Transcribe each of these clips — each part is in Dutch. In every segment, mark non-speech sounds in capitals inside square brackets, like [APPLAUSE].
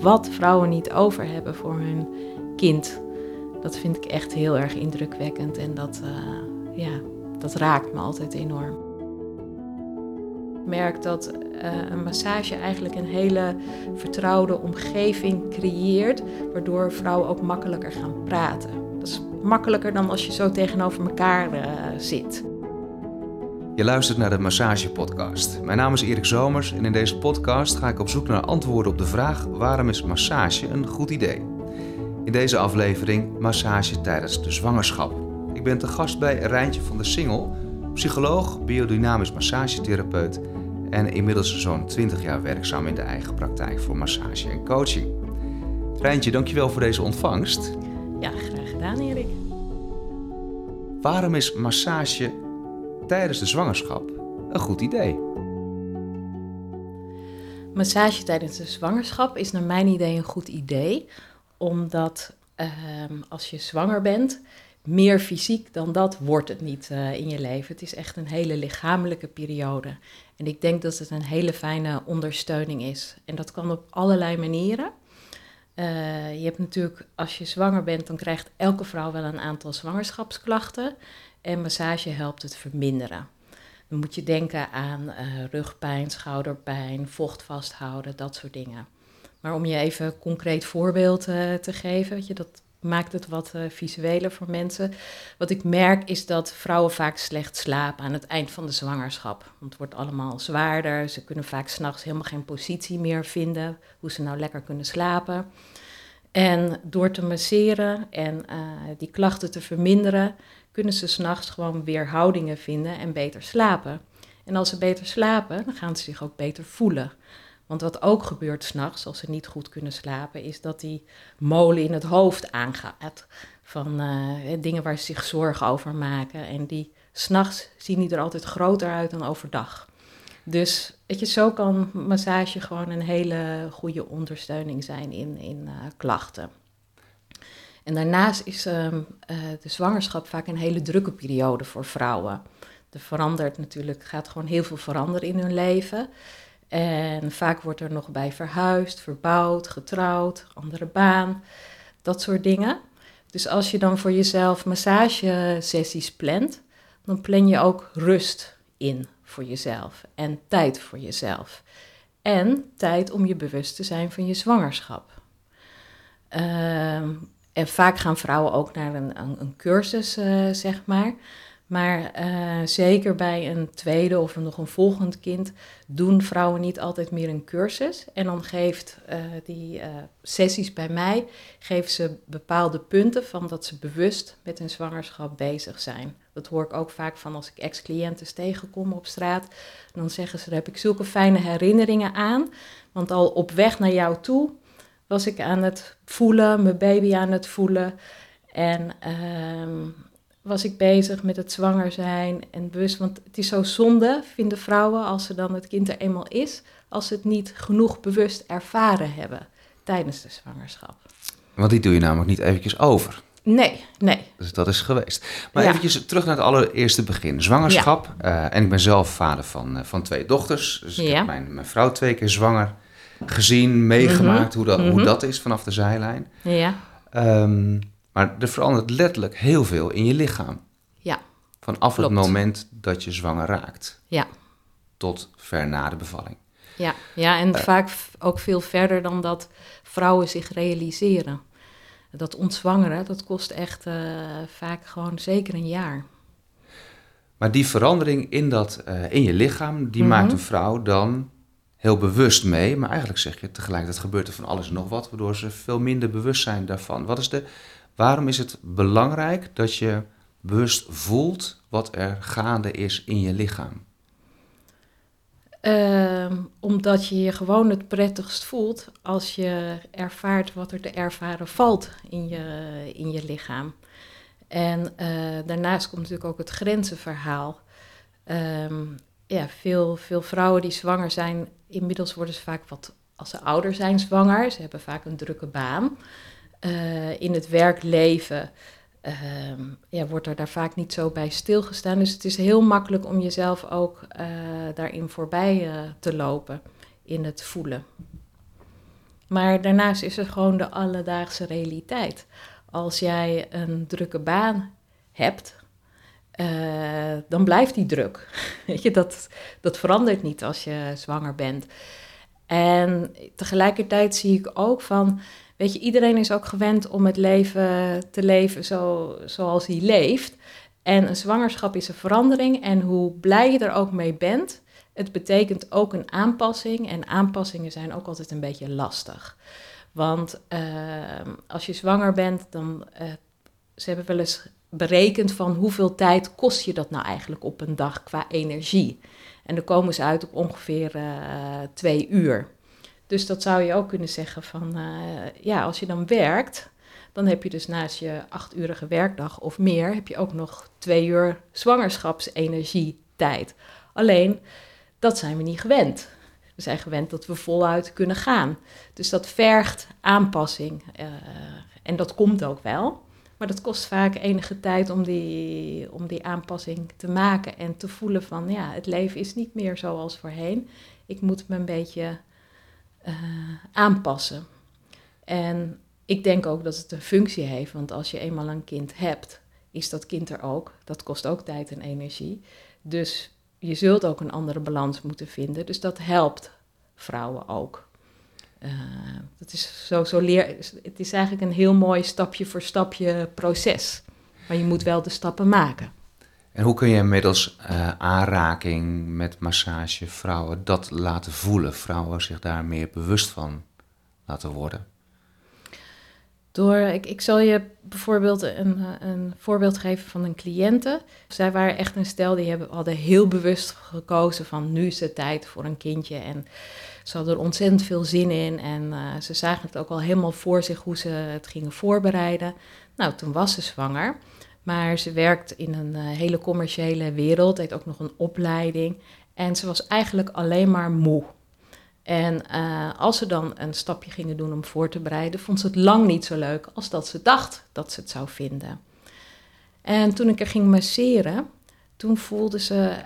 wat vrouwen niet over hebben voor hun kind. Dat vind ik echt heel erg indrukwekkend en dat, uh, ja, dat raakt me altijd enorm. Ik merk dat uh, een massage eigenlijk een hele vertrouwde omgeving creëert, waardoor vrouwen ook makkelijker gaan praten. Dat is makkelijker dan als je zo tegenover elkaar uh, zit. Je luistert naar de Massage Podcast. Mijn naam is Erik Zomers en in deze podcast ga ik op zoek naar antwoorden op de vraag: waarom is massage een goed idee? In deze aflevering massage tijdens de zwangerschap. Ik ben te gast bij Rijntje van der Singel, psycholoog, biodynamisch massagetherapeut en inmiddels zo'n 20 jaar werkzaam in de eigen praktijk voor massage en coaching. Rijntje, dankjewel voor deze ontvangst. Ja, graag gedaan Erik. Waarom is massage tijdens de zwangerschap een goed idee? Massage tijdens de zwangerschap is naar mijn idee een goed idee, omdat uh, als je zwanger bent, meer fysiek dan dat wordt het niet uh, in je leven. Het is echt een hele lichamelijke periode. En ik denk dat het een hele fijne ondersteuning is. En dat kan op allerlei manieren. Uh, je hebt natuurlijk, als je zwanger bent, dan krijgt elke vrouw wel een aantal zwangerschapsklachten. En massage helpt het verminderen. Dan moet je denken aan uh, rugpijn, schouderpijn, vocht vasthouden, dat soort dingen. Maar om je even een concreet voorbeeld uh, te geven, weet je, dat maakt het wat uh, visueler voor mensen. Wat ik merk is dat vrouwen vaak slecht slapen aan het eind van de zwangerschap. Want het wordt allemaal zwaarder. Ze kunnen vaak s'nachts helemaal geen positie meer vinden. Hoe ze nou lekker kunnen slapen. En door te masseren en die klachten te verminderen, kunnen ze s'nachts gewoon weer houdingen vinden en beter slapen. En als ze beter slapen, dan gaan ze zich ook beter voelen. Want wat ook gebeurt s'nachts, als ze niet goed kunnen slapen, is dat die molen in het hoofd aangaat. Van uh, dingen waar ze zich zorgen over maken. En die s'nachts zien die er altijd groter uit dan overdag. Dus weet je, zo kan massage gewoon een hele goede ondersteuning zijn in, in uh, klachten. En daarnaast is uh, uh, de zwangerschap vaak een hele drukke periode voor vrouwen. Er verandert natuurlijk, gaat gewoon heel veel veranderen in hun leven. En vaak wordt er nog bij verhuisd, verbouwd, getrouwd, andere baan, dat soort dingen. Dus als je dan voor jezelf massagesessies plant, dan plan je ook rust in voor jezelf en tijd voor jezelf. En tijd om je bewust te zijn van je zwangerschap. Uh, en vaak gaan vrouwen ook naar een, een, een cursus, uh, zeg maar. Maar uh, zeker bij een tweede of nog een volgend kind doen vrouwen niet altijd meer een cursus. En dan geeft uh, die sessies bij mij, geven ze bepaalde punten van dat ze bewust met hun zwangerschap bezig zijn. Dat hoor ik ook vaak van als ik ex-cliënten tegenkom op straat. Dan zeggen ze, daar heb ik zulke fijne herinneringen aan. Want al op weg naar jou toe was ik aan het voelen, mijn baby aan het voelen. En uh, was ik bezig met het zwanger zijn en bewust. Want het is zo zonde, vinden vrouwen, als ze dan het kind er eenmaal is, als ze het niet genoeg bewust ervaren hebben tijdens de zwangerschap. Want die doe je namelijk niet eventjes over. Nee, nee. Dus dat is geweest. Maar ja. eventjes terug naar het allereerste begin. Zwangerschap. Ja. Uh, en ik ben zelf vader van, uh, van twee dochters. Dus ik ja. heb mijn, mijn vrouw twee keer zwanger gezien, meegemaakt mm-hmm. hoe, dat, hoe dat is vanaf de zijlijn. Ja. Um, maar er verandert letterlijk heel veel in je lichaam. Ja. Vanaf Klopt. het moment dat je zwanger raakt. Ja. Tot ver na de bevalling. Ja, ja en uh, vaak ook veel verder dan dat vrouwen zich realiseren. Dat ontzwangeren, dat kost echt uh, vaak gewoon zeker een jaar. Maar die verandering in, dat, uh, in je lichaam, die mm-hmm. maakt een vrouw dan heel bewust mee. Maar eigenlijk zeg je tegelijkertijd gebeurt er van alles en nog wat, waardoor ze veel minder bewust zijn daarvan. Wat is de, waarom is het belangrijk dat je bewust voelt wat er gaande is in je lichaam? Uh, omdat je je gewoon het prettigst voelt als je ervaart wat er te ervaren valt in je, in je lichaam. En uh, daarnaast komt natuurlijk ook het grenzenverhaal. Um, ja, veel, veel vrouwen die zwanger zijn, inmiddels worden ze vaak wat, als ze ouder zijn, zwanger. Ze hebben vaak een drukke baan. Uh, in het werkleven uh, ja, wordt er daar vaak niet zo bij stilgestaan. Dus het is heel makkelijk om jezelf ook uh, daarin voorbij te lopen, in het voelen. Maar daarnaast is er gewoon de alledaagse realiteit. Als jij een drukke baan hebt, uh, dan blijft die druk. [LAUGHS] Weet je, dat, dat verandert niet als je zwanger bent. En tegelijkertijd zie ik ook van, weet je, iedereen is ook gewend om het leven te leven zo, zoals hij leeft. En een zwangerschap is een verandering en hoe blij je er ook mee bent, het betekent ook een aanpassing. En aanpassingen zijn ook altijd een beetje lastig. Want uh, als je zwanger bent, dan, uh, ze hebben wel eens berekend van hoeveel tijd kost je dat nou eigenlijk op een dag qua energie. En dan komen ze uit op ongeveer uh, twee uur. Dus dat zou je ook kunnen zeggen van, ja, als je dan werkt, dan heb je dus naast je achtuurige werkdag of meer, heb je ook nog twee uur zwangerschapsenergietijd. Alleen, dat zijn we niet gewend. We zijn gewend dat we voluit kunnen gaan. Dus dat vergt aanpassing. Uh, en dat komt ook wel. Maar dat kost vaak enige tijd om die, om die aanpassing te maken en te voelen van ja, het leven is niet meer zoals voorheen. Ik moet me een beetje uh, aanpassen. En ik denk ook dat het een functie heeft, want als je eenmaal een kind hebt, is dat kind er ook. Dat kost ook tijd en energie. Dus je zult ook een andere balans moeten vinden. Dus dat helpt vrouwen ook. Uh, dat is zo, zo leer, het is eigenlijk een heel mooi stapje voor stapje proces. Maar je moet wel de stappen maken. En hoe kun je middels uh, aanraking met massage vrouwen dat laten voelen? Vrouwen zich daar meer bewust van laten worden? Door, ik, ik zal je bijvoorbeeld een, een voorbeeld geven van een cliënte. Zij waren echt een stel die hebben, hadden heel bewust gekozen van nu is het tijd voor een kindje. En ze hadden er ontzettend veel zin in en uh, ze zagen het ook al helemaal voor zich hoe ze het gingen voorbereiden. Nou, toen was ze zwanger. Maar ze werkt in een uh, hele commerciële wereld, deed ook nog een opleiding. En ze was eigenlijk alleen maar moe. En uh, als ze dan een stapje gingen doen om voor te bereiden, vond ze het lang niet zo leuk als dat ze dacht dat ze het zou vinden. En toen ik er ging masseren, toen voelde ze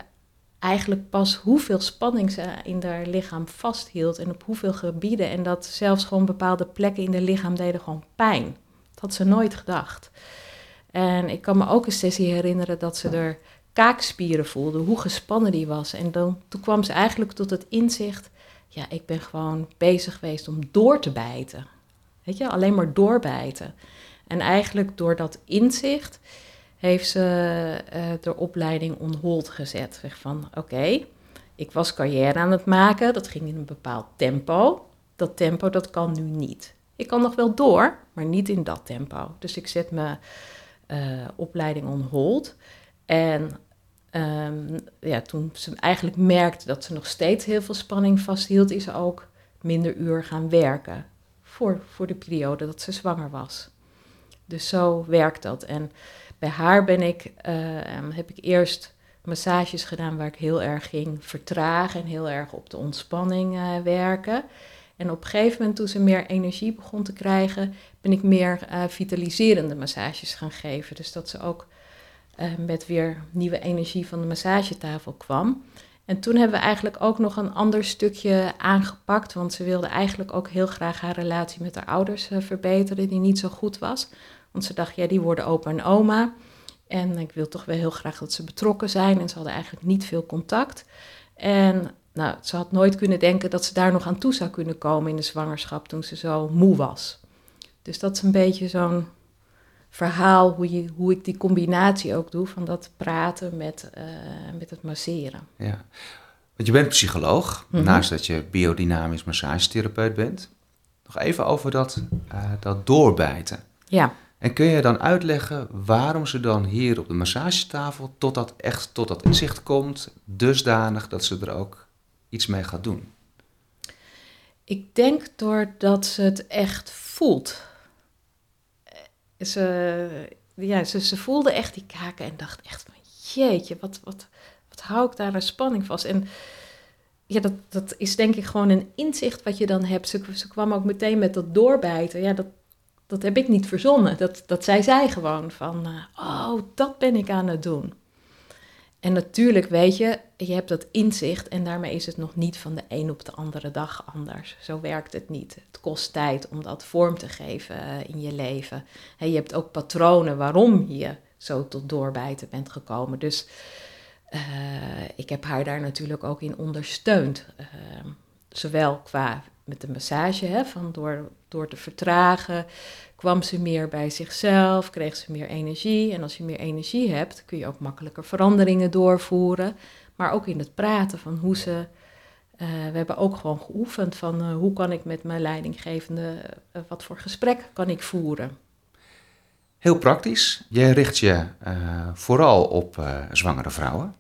eigenlijk pas hoeveel spanning ze in haar lichaam vasthield en op hoeveel gebieden. En dat zelfs gewoon bepaalde plekken in haar lichaam deden gewoon pijn. Dat had ze nooit gedacht. En ik kan me ook een sessie herinneren dat ze er kaakspieren voelde, hoe gespannen die was. En dan, toen kwam ze eigenlijk tot het inzicht ja, ik ben gewoon bezig geweest om door te bijten. Weet je, alleen maar doorbijten. En eigenlijk door dat inzicht heeft ze uh, de opleiding on hold gezet. Zeg van, oké, ik was carrière aan het maken, dat ging in een bepaald tempo. Dat tempo, dat kan nu niet. Ik kan nog wel door, maar niet in dat tempo. Dus ik zet mijn uh, opleiding on hold. En Um, ja, toen ze eigenlijk merkte dat ze nog steeds heel veel spanning vasthield, is ze ook minder uur gaan werken. Voor, voor de periode dat ze zwanger was. Dus zo werkt dat. En bij haar ben ik, uh, heb ik eerst massages gedaan waar ik heel erg ging vertragen en heel erg op de ontspanning uh, werken. En op een gegeven moment, toen ze meer energie begon te krijgen, ben ik meer uh, vitaliserende massages gaan geven. Dus dat ze ook uh, met weer nieuwe energie van de massagetafel kwam. En toen hebben we eigenlijk ook nog een ander stukje aangepakt, want ze wilde eigenlijk ook heel graag haar relatie met haar ouders uh, verbeteren, die niet zo goed was. Want ze dacht, ja, die worden opa en oma. En ik wil toch wel heel graag dat ze betrokken zijn. En ze hadden eigenlijk niet veel contact. En nou, ze had nooit kunnen denken dat ze daar nog aan toe zou kunnen komen in de zwangerschap toen ze zo moe was. Dus dat is een beetje zo'n verhaal hoe, je, hoe ik die combinatie ook doe van dat praten met, uh, met het masseren. Ja, want je bent psycholoog, mm -hmm. naast dat je biodynamisch massagetherapeut bent. Nog even over dat, uh, dat doorbijten. Ja. En kun je dan uitleggen waarom ze dan hier op de massagetafel tot dat echt tot dat inzicht komt, dusdanig dat ze er ook iets mee gaat doen? Ik denk doordat ze het echt voelt ze, ja, ze, ze voelde echt die kaken en dacht echt van jeetje, wat, wat, wat hou ik daar een spanning vast. En ja, dat, dat is denk ik gewoon een inzicht wat je dan hebt. Ze, ze kwam ook meteen met dat doorbijten. Ja, dat, dat heb ik niet verzonnen. Dat, dat zei zij gewoon van, uh, oh, dat ben ik aan het doen. En natuurlijk, weet je, je hebt dat inzicht en daarmee is het nog niet van de een op de andere dag anders. Zo werkt het niet. Het kost tijd om dat vorm te geven eh, in je leven. En je hebt ook patronen waarom je zo tot doorbijten bent gekomen. Dus uh, ik heb haar daar natuurlijk ook in ondersteund. Uh, zowel qua met de massage, hè, van door, door te vertragen, kwam ze meer bij zichzelf, kreeg ze meer energie. En als je meer energie hebt, kun je ook makkelijker veranderingen doorvoeren. Maar ook in het praten van hoe ze. Uh, we hebben ook gewoon geoefend van uh, hoe kan ik met mijn leidinggevende, uh, wat voor gesprek kan ik voeren. Heel praktisch. Jij richt je vooral op zwangere vrouwen.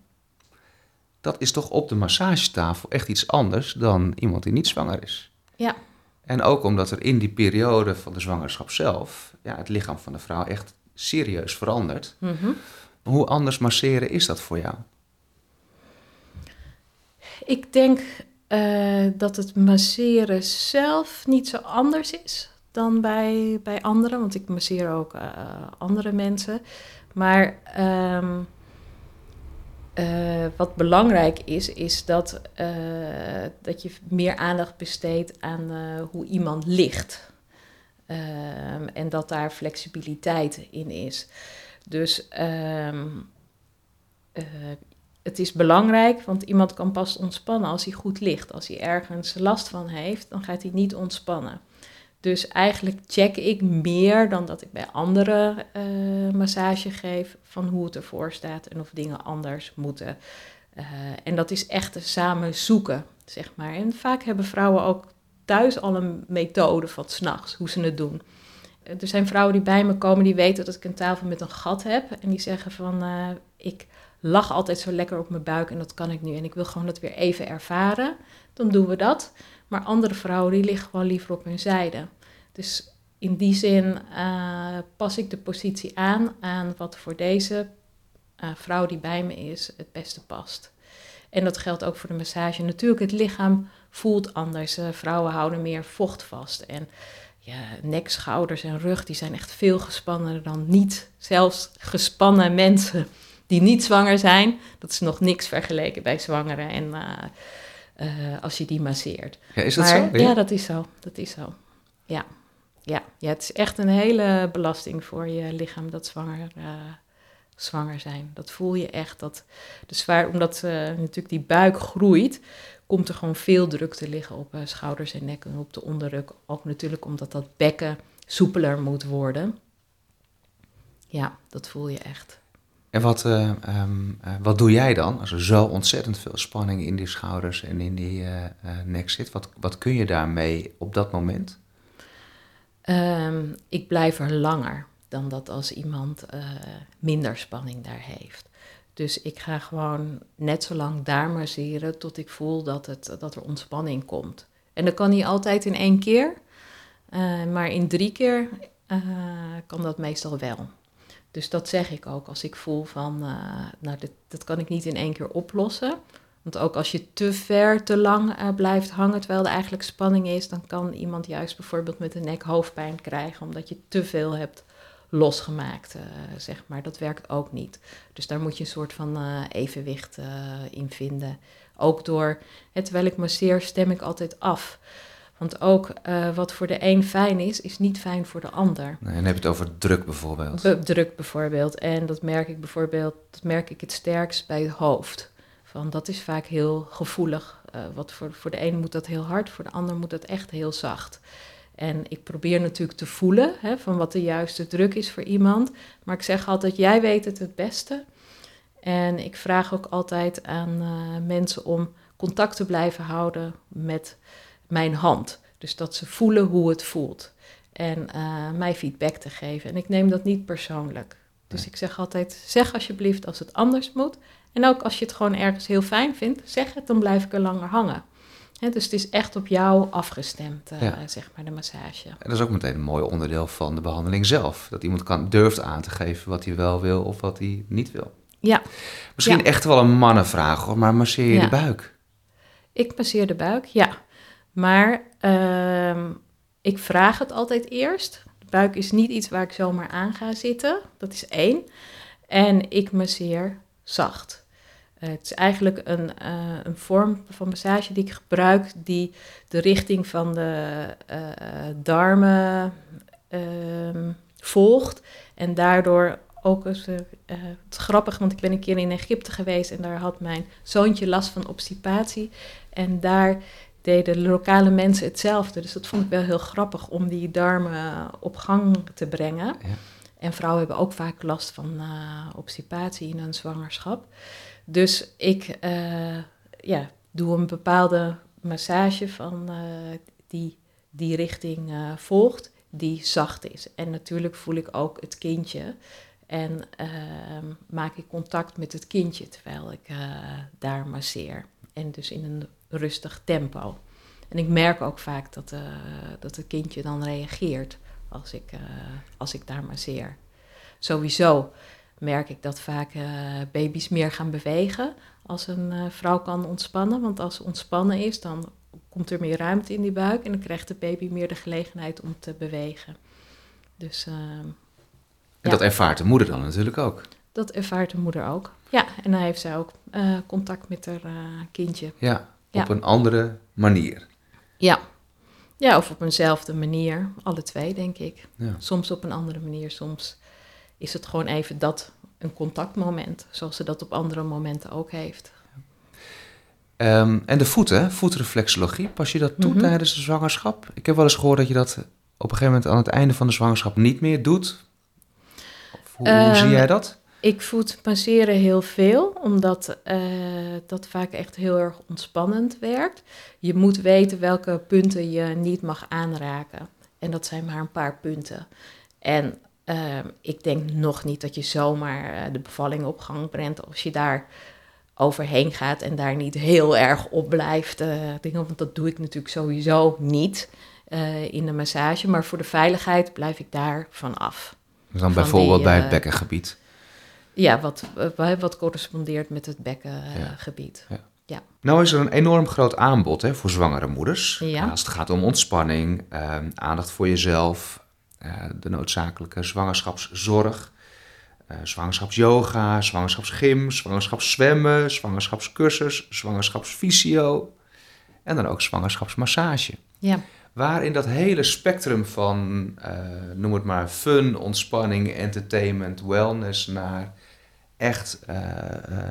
Dat is toch op de massagetafel echt iets anders dan iemand die niet zwanger is. Ja. En ook omdat er in die periode van de zwangerschap zelf ja, het lichaam van de vrouw echt serieus verandert. Mm -hmm. Hoe anders masseren is dat voor jou? Ik denk uh, dat het masseren zelf niet zo anders is dan bij, bij anderen, want ik masseer ook uh, andere mensen. Maar um, uh, wat belangrijk is, is dat, dat je meer aandacht besteedt aan hoe iemand ligt. Um, en dat daar flexibiliteit in is. Dus um, het is belangrijk, want iemand kan pas ontspannen als hij goed ligt. Als hij ergens last van heeft, dan gaat hij niet ontspannen. Dus eigenlijk check ik meer dan dat ik bij andere uh, massage geef van hoe het ervoor staat en of dingen anders moeten. Uh, en dat is echt samen zoeken, zeg maar. En vaak hebben vrouwen ook thuis al een methode van s'nachts, hoe ze het doen. Er zijn vrouwen die bij me komen die weten dat ik een tafel met een gat heb. En die zeggen van, ik lag altijd zo lekker op mijn buik en dat kan ik nu. En ik wil gewoon dat weer even ervaren. Dan doen we dat. Maar andere vrouwen die liggen gewoon liever op hun zijde. Dus in die zin uh, pas ik de positie aan aan wat voor deze uh, vrouw die bij me is het beste past. En dat geldt ook voor de massage. Natuurlijk, het lichaam voelt anders. Uh, vrouwen houden meer vocht vast. En nek, schouders en rug die zijn echt veel gespanner dan niet zelfs gespannen mensen die niet zwanger zijn. Dat is nog niks vergeleken bij zwangeren en uh, uh, als je die masseert. Ja, is dat maar, zo? Ja? ja, dat is zo. Dat is zo. Ja. Ja. ja, het is echt een hele belasting voor je lichaam dat zwanger, uh, zwanger zijn. Dat voel je echt. Dat, de zwaar, omdat natuurlijk die buik groeit, komt er gewoon veel druk te liggen op schouders en nek en op de onderrug. Ook natuurlijk omdat dat bekken soepeler moet worden. Ja, dat voel je echt. En wat, uh, um, uh, wat doe jij dan als er zo ontzettend veel spanning in die schouders en in die uh, nek zit? Wat, wat kun je daarmee op dat moment? Um, ik blijf er langer dan dat als iemand minder spanning daar heeft. Dus ik ga gewoon net zo lang daar masseren tot ik voel dat, het, dat er ontspanning komt. En dat kan niet altijd in één keer, maar in drie keer kan dat meestal wel. Dus dat zeg ik ook als ik voel van, uh, nou, dit, dat kan ik niet in één keer oplossen. Want ook als je te ver, te lang uh, blijft hangen terwijl er eigenlijk spanning is, dan kan iemand juist bijvoorbeeld met de nek hoofdpijn krijgen, omdat je te veel hebt losgemaakt, uh, zeg maar. Dat werkt ook niet. Dus daar moet je een soort van evenwicht in vinden. Ook door, terwijl ik masseer, stem ik altijd af. Want ook uh, wat voor de een fijn is, is niet fijn voor de ander. Nee, en heb je het over druk bijvoorbeeld. Be druk bijvoorbeeld. En dat merk ik bijvoorbeeld, dat merk ik het sterkst bij het hoofd. Van dat is vaak heel gevoelig. Uh, wat voor, voor de een moet dat heel hard, voor de ander moet dat echt heel zacht. En ik probeer natuurlijk te voelen hè, van wat de juiste druk is voor iemand. Maar ik zeg altijd, jij weet het het beste. En ik vraag ook altijd aan uh, mensen om contact te blijven houden met mijn hand. Dus dat ze voelen hoe het voelt. En uh, mij feedback te geven. En ik neem dat niet persoonlijk. Dus nee. ik zeg altijd: zeg alsjeblieft als het anders moet. En ook als je het gewoon ergens heel fijn vindt, zeg het, dan blijf ik er langer hangen. He, dus het is echt op jou afgestemd, uh, ja. zeg maar, de massage. En dat is ook meteen een mooi onderdeel van de behandeling zelf. Dat iemand kan, durft aan te geven wat hij wel wil of wat hij niet wil. Ja. Misschien ja. echt wel een mannenvraag hoor, maar masseer je Ja. de buik? Ik masseer de buik, ja. Maar uh, ik vraag het altijd eerst. De buik is niet iets waar ik zomaar aan ga zitten. Dat is één. En ik masseer zacht. het is eigenlijk een, eh, een vorm van massage die ik gebruik die de richting van de uh, darmen ehm, volgt. En daardoor ook eens, het grappig, want ik ben een keer in Egypte geweest en daar had mijn zoontje last van obstipatie. En daar deden de lokale mensen hetzelfde. Dus dat vond ik wel heel grappig om die darmen op gang te brengen. Ja. En vrouwen hebben ook vaak last van uh, obstipatie in hun zwangerschap. Dus ik uh, ja, doe een bepaalde massage van uh, die die richting volgt, die zacht is. En natuurlijk voel ik ook het kindje. En ehm, maak ik contact met het kindje terwijl ik daar masseer. En dus in een rustig tempo. En ik merk ook vaak dat, uh, dat het kindje dan reageert als ik, uh, als ik daar masseer. Sowieso merk ik dat vaak uh, baby's meer gaan bewegen als een vrouw kan ontspannen. Want als ze ontspannen is, dan komt er meer ruimte in die buik en dan krijgt de baby meer de gelegenheid om te bewegen. Dus, en ja. dat ervaart de moeder dan natuurlijk ook. Dat ervaart de moeder ook. Ja, en dan heeft zij ook contact met haar kindje. Ja, op een andere manier. Ja. ja, of op eenzelfde manier. Alle twee, denk ik. Ja. Soms op een andere manier, soms is het gewoon even dat, een contactmoment. Zoals ze dat op andere momenten ook heeft. Um, en de voeten, voetreflexologie, pas je dat toe mm -hmm. tijdens de zwangerschap? Ik heb wel eens gehoord dat je dat op een gegeven moment aan het einde van de zwangerschap niet meer doet. Of hoe, um, hoe zie jij dat? Ik voed masseren heel veel, omdat uh, dat vaak echt heel erg ontspannend werkt. Je moet weten welke punten je niet mag aanraken. En dat zijn maar een paar punten. En uh, ik denk nog niet dat je zomaar uh, de bevalling op gang brengt als je daar overheen gaat en daar niet heel erg op blijft. dingen, want dat doe ik natuurlijk sowieso niet in de massage. Maar voor de veiligheid blijf ik daar van af. Dan bijvoorbeeld die, bij het bekkengebied. Ja, wat, uh, wat correspondeert met het bekkengebied. Ja. ja. Nou is er een enorm groot aanbod hè, voor zwangere moeders. Ja. Als het gaat om ontspanning, uh, aandacht voor jezelf, uh, de noodzakelijke zwangerschapszorg, zwangerschapsyoga, zwangerschapsgym, zwangerschapszwemmen, zwangerschapscursus, zwangerschapsfysio en dan ook zwangerschapsmassage. Ja. Waar in dat hele spectrum van, noem het maar, fun, ontspanning, entertainment, wellness naar echt uh,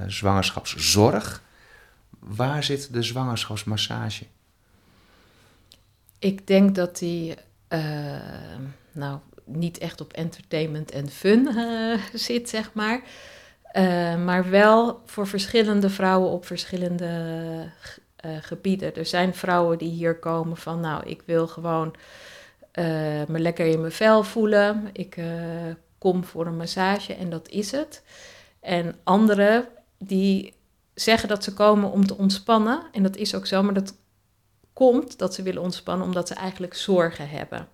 zwangerschapszorg. Waar zit de zwangerschapsmassage? Ik denk dat die uh, nou, niet echt op entertainment en fun [LAUGHS] zit, zeg maar. maar wel voor verschillende vrouwen op verschillende gebieden. Er zijn vrouwen die hier komen van, nou, ik wil gewoon me lekker in mijn vel voelen. Ik kom voor een massage en dat is het. En anderen die zeggen dat ze komen om te ontspannen. En dat is ook zo, maar dat komt dat ze willen ontspannen omdat ze eigenlijk zorgen hebben.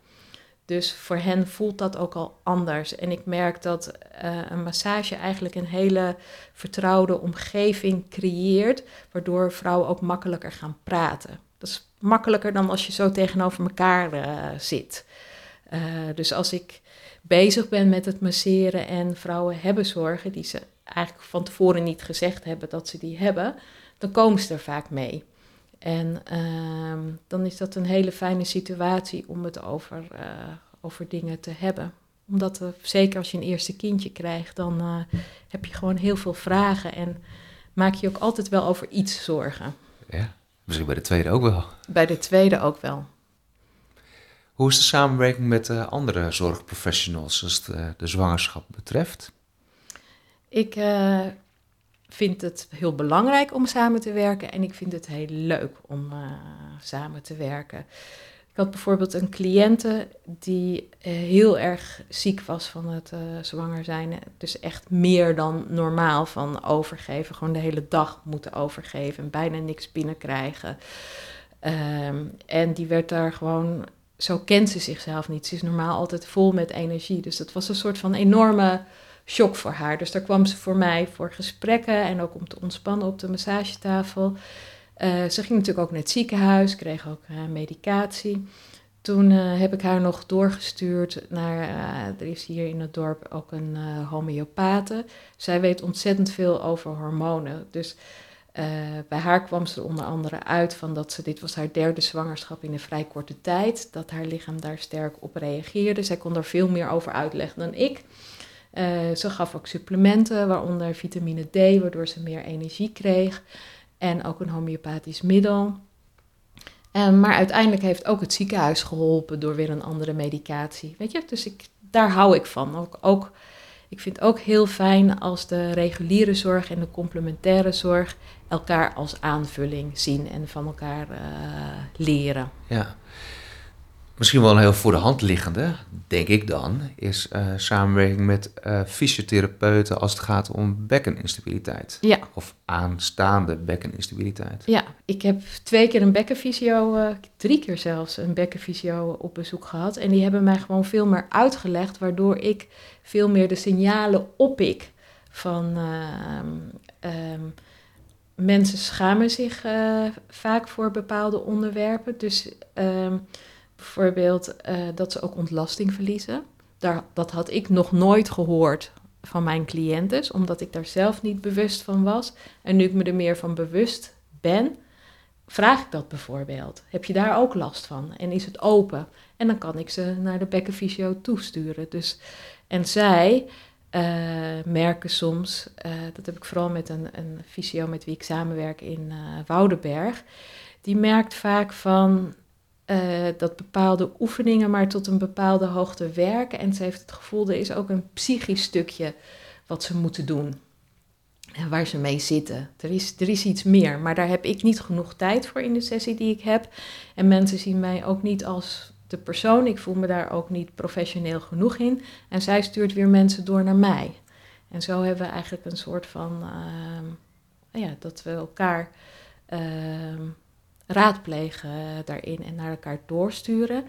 Dus voor hen voelt dat ook al anders. En ik merk dat uh, een massage eigenlijk een hele vertrouwde omgeving creëert, waardoor vrouwen ook makkelijker gaan praten. Dat is makkelijker dan als je zo tegenover elkaar uh, zit. Uh, dus als ik bezig ben met het masseren en vrouwen hebben zorgen die ze eigenlijk van tevoren niet gezegd hebben dat ze die hebben, dan komen ze er vaak mee. En uh, dan is dat een hele fijne situatie om het over, uh, over dingen te hebben. Omdat, uh, zeker als je een eerste kindje krijgt, dan eh, heb je gewoon heel veel vragen en maak je ook altijd wel over iets zorgen. Ja, misschien bij de tweede ook wel. Bij de tweede ook wel. Hoe is de samenwerking met andere zorgprofessionals als de, de zwangerschap betreft? Ik uh, vind het heel belangrijk om samen te werken en ik vind het heel leuk om uh, samen te werken. Ik had bijvoorbeeld een cliënte die uh, heel erg ziek was van het zwanger zijn. Dus echt meer dan normaal van overgeven. Gewoon de hele dag moeten overgeven en bijna niks binnenkrijgen. Um, en die werd daar gewoon zo kent ze zichzelf niet. Ze is normaal altijd vol met energie. Dus dat was een soort van enorme shock voor haar. Dus daar kwam ze voor mij voor gesprekken en ook om te ontspannen op de massagetafel. Uh, ze ging natuurlijk ook naar het ziekenhuis, kreeg ook uh, medicatie. toen uh, heb ik haar nog doorgestuurd naar, er is hier in het dorp ook een homeopathe. Zij weet ontzettend veel over hormonen. Dus bij haar kwam ze onder andere uit van dat ze, dit was haar derde zwangerschap in een vrij korte tijd, dat haar lichaam daar sterk op reageerde. Zij kon er veel meer over uitleggen dan ik. Ze gaf ook supplementen, waaronder vitamine D, waardoor ze meer energie kreeg. En ook een homeopathisch middel. Um, maar uiteindelijk heeft ook het ziekenhuis geholpen door weer een andere medicatie. Weet je, dus ik, daar hou ik van. Ook, ook, ik vind het ook heel fijn als de reguliere zorg en de complementaire zorg elkaar als aanvulling zien en van elkaar uh, leren. Ja. Misschien wel een heel voor de hand liggende, denk ik dan, is uh, samenwerking met uh, fysiotherapeuten als het gaat om bekkeninstabiliteit. Ja. Of aanstaande bekkeninstabiliteit. Ja, ik heb twee keer een bekkenfysio, uh, drie keer zelfs een bekkenfysio op bezoek gehad. En die hebben mij gewoon veel meer uitgelegd, waardoor ik veel meer de signalen oppik van um, mensen schamen zich vaak voor bepaalde onderwerpen. Dus um, Bijvoorbeeld uh, dat ze ook ontlasting verliezen. Daar, dat had ik nog nooit gehoord van mijn cliënten, omdat ik daar zelf niet bewust van was. En nu ik me er meer van bewust ben, vraag ik dat bijvoorbeeld. Heb je daar ook last van? En is het open? En dan kan ik ze naar de bekkenfysio toesturen. Dus, en zij uh, merken soms, uh, dat heb ik vooral met een, een fysio met wie ik samenwerk in uh, Woudenberg, die merkt vaak van, uh, dat bepaalde oefeningen maar tot een bepaalde hoogte werken. En ze heeft het gevoel, er is ook een psychisch stukje wat ze moeten doen. En waar ze mee zitten. Er is, er is iets meer, maar daar heb ik niet genoeg tijd voor in de sessie die ik heb. En mensen zien mij ook niet als de persoon. Ik voel me daar ook niet professioneel genoeg in. En zij stuurt weer mensen door naar mij. En zo hebben we eigenlijk een soort van, uh, ja, dat we elkaar... Uh, raadplegen daarin en naar elkaar doorsturen.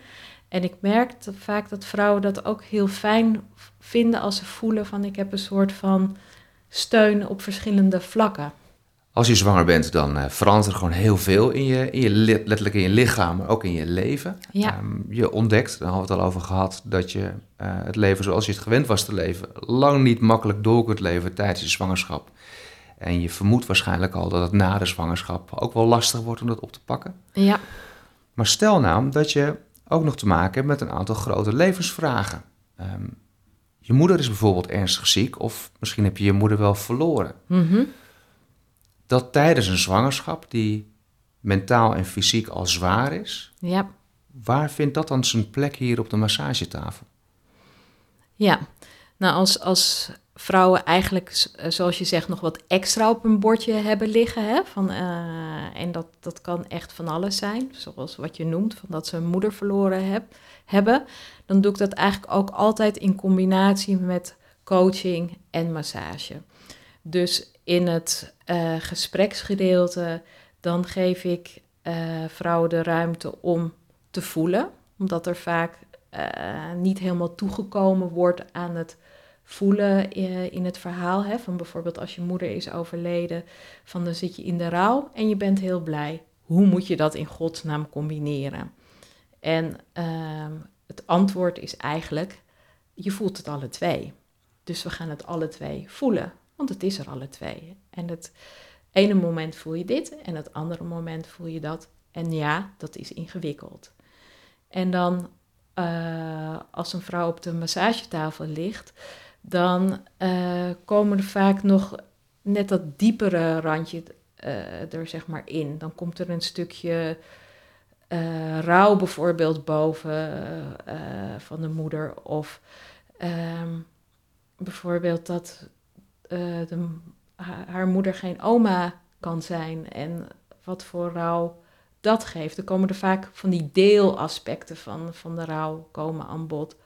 En ik merk vaak dat vrouwen dat ook heel fijn vinden als ze voelen van ik heb een soort van steun op verschillende vlakken. Als je zwanger bent, dan uh, verandert er gewoon heel veel in je, in je, letterlijk in je lichaam, maar ook in je leven. Ja. Um, je ontdekt, daar hadden we het al over gehad, dat je uh, het leven zoals je het gewend was te leven, lang niet makkelijk door kunt leven tijdens je zwangerschap. En je vermoedt waarschijnlijk al dat het na de zwangerschap ook wel lastig wordt om dat op te pakken. Ja. Maar stel nou dat je ook nog te maken hebt met een aantal grote levensvragen. Um, je moeder is bijvoorbeeld ernstig ziek of misschien heb je je moeder wel verloren. Mm -hmm. Dat tijdens een zwangerschap die mentaal en fysiek al zwaar is. Ja. Waar vindt dat dan zijn plek hier op de massagetafel? Ja, nou als, als vrouwen eigenlijk, zoals je zegt, nog wat extra op een bordje hebben liggen. Hè? Van, uh, en dat, dat kan echt van alles zijn, zoals wat je noemt, van dat ze een moeder verloren heb, hebben. Dan doe ik dat eigenlijk ook altijd in combinatie met coaching en massage. Dus in het uh, gespreksgedeelte, dan geef ik vrouwen de ruimte om te voelen, omdat er vaak niet helemaal toegekomen wordt aan het voelen in het verhaal. Hè, van bijvoorbeeld als je moeder is overleden, van dan zit je in de rouw en je bent heel blij. Hoe moet je dat in godsnaam combineren? En uh, het antwoord is eigenlijk, je voelt het alle twee. Dus we gaan het alle twee voelen, want het is er alle twee. En het ene moment voel je dit en het andere moment voel je dat. En ja, dat is ingewikkeld. En dan, uh, als een vrouw op de massagetafel ligt, dan uh, komen er vaak nog net dat diepere randje uh, er zeg maar in. Dan komt er een stukje uh, rouw bijvoorbeeld boven van de moeder. Of um, bijvoorbeeld dat de, haar, haar moeder geen oma kan zijn en wat voor rouw dat geeft. Dan komen er vaak van die deelaspecten van, van de rouw komen aan bod.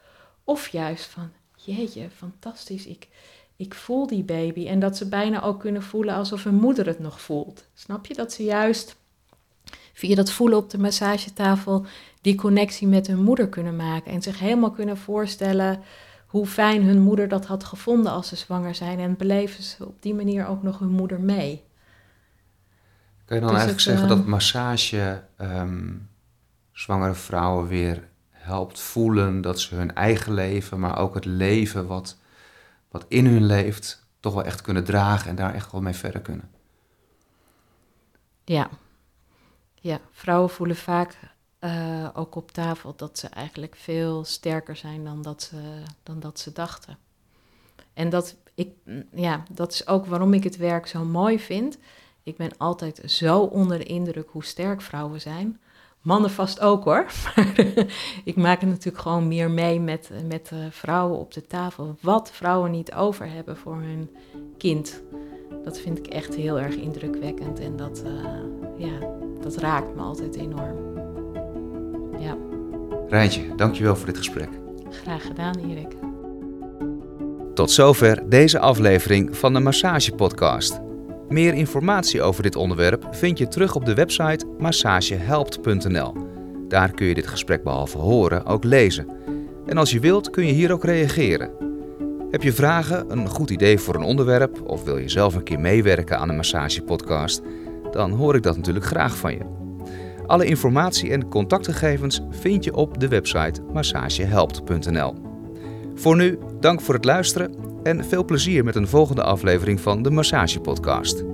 Of juist van, jeetje, fantastisch, ik, ik voel die baby. En dat ze bijna ook kunnen voelen alsof hun moeder het nog voelt. Snap je? Dat ze juist via dat voelen op de massagetafel die connectie met hun moeder kunnen maken. En zich helemaal kunnen voorstellen hoe fijn hun moeder dat had gevonden als ze zwanger zijn. En beleven ze op die manier ook nog hun moeder mee. Kun je dan dus eigenlijk het, zeggen uh, dat massage um, zwangere vrouwen weer helpt voelen dat ze hun eigen leven, maar ook het leven wat, wat in hun leeft, toch wel echt kunnen dragen en daar echt wel mee verder kunnen. Ja, ja. vrouwen voelen vaak uh, ook op tafel dat ze eigenlijk veel sterker zijn dan dat ze, dan dat ze dachten. En dat, ik, ja, dat is ook waarom ik het werk zo mooi vind. Ik ben altijd zo onder de indruk hoe sterk vrouwen zijn. Mannen vast ook hoor. [LAUGHS] Maar ik maak het natuurlijk gewoon meer mee met, met uh, vrouwen op de tafel. Wat vrouwen niet over hebben voor hun kind. Dat vind ik echt heel erg indrukwekkend. En dat, uh, ja, dat raakt me altijd enorm. Ja. Rijntje, dankjewel voor dit gesprek. Graag gedaan, Erik. Tot zover deze aflevering van de Massage Podcast. Meer informatie over dit onderwerp vind je terug op de website massagehelpt.nl. Daar kun je dit gesprek behalve horen ook lezen. En als je wilt kun je hier ook reageren. Heb je vragen, een goed idee voor een onderwerp of wil je zelf een keer meewerken aan een massagepodcast? Dan hoor ik dat natuurlijk graag van je. Alle informatie en contactgegevens vind je op de website massagehelpt.nl. Voor nu, dank voor het luisteren en veel plezier met een volgende aflevering van de Massage Podcast.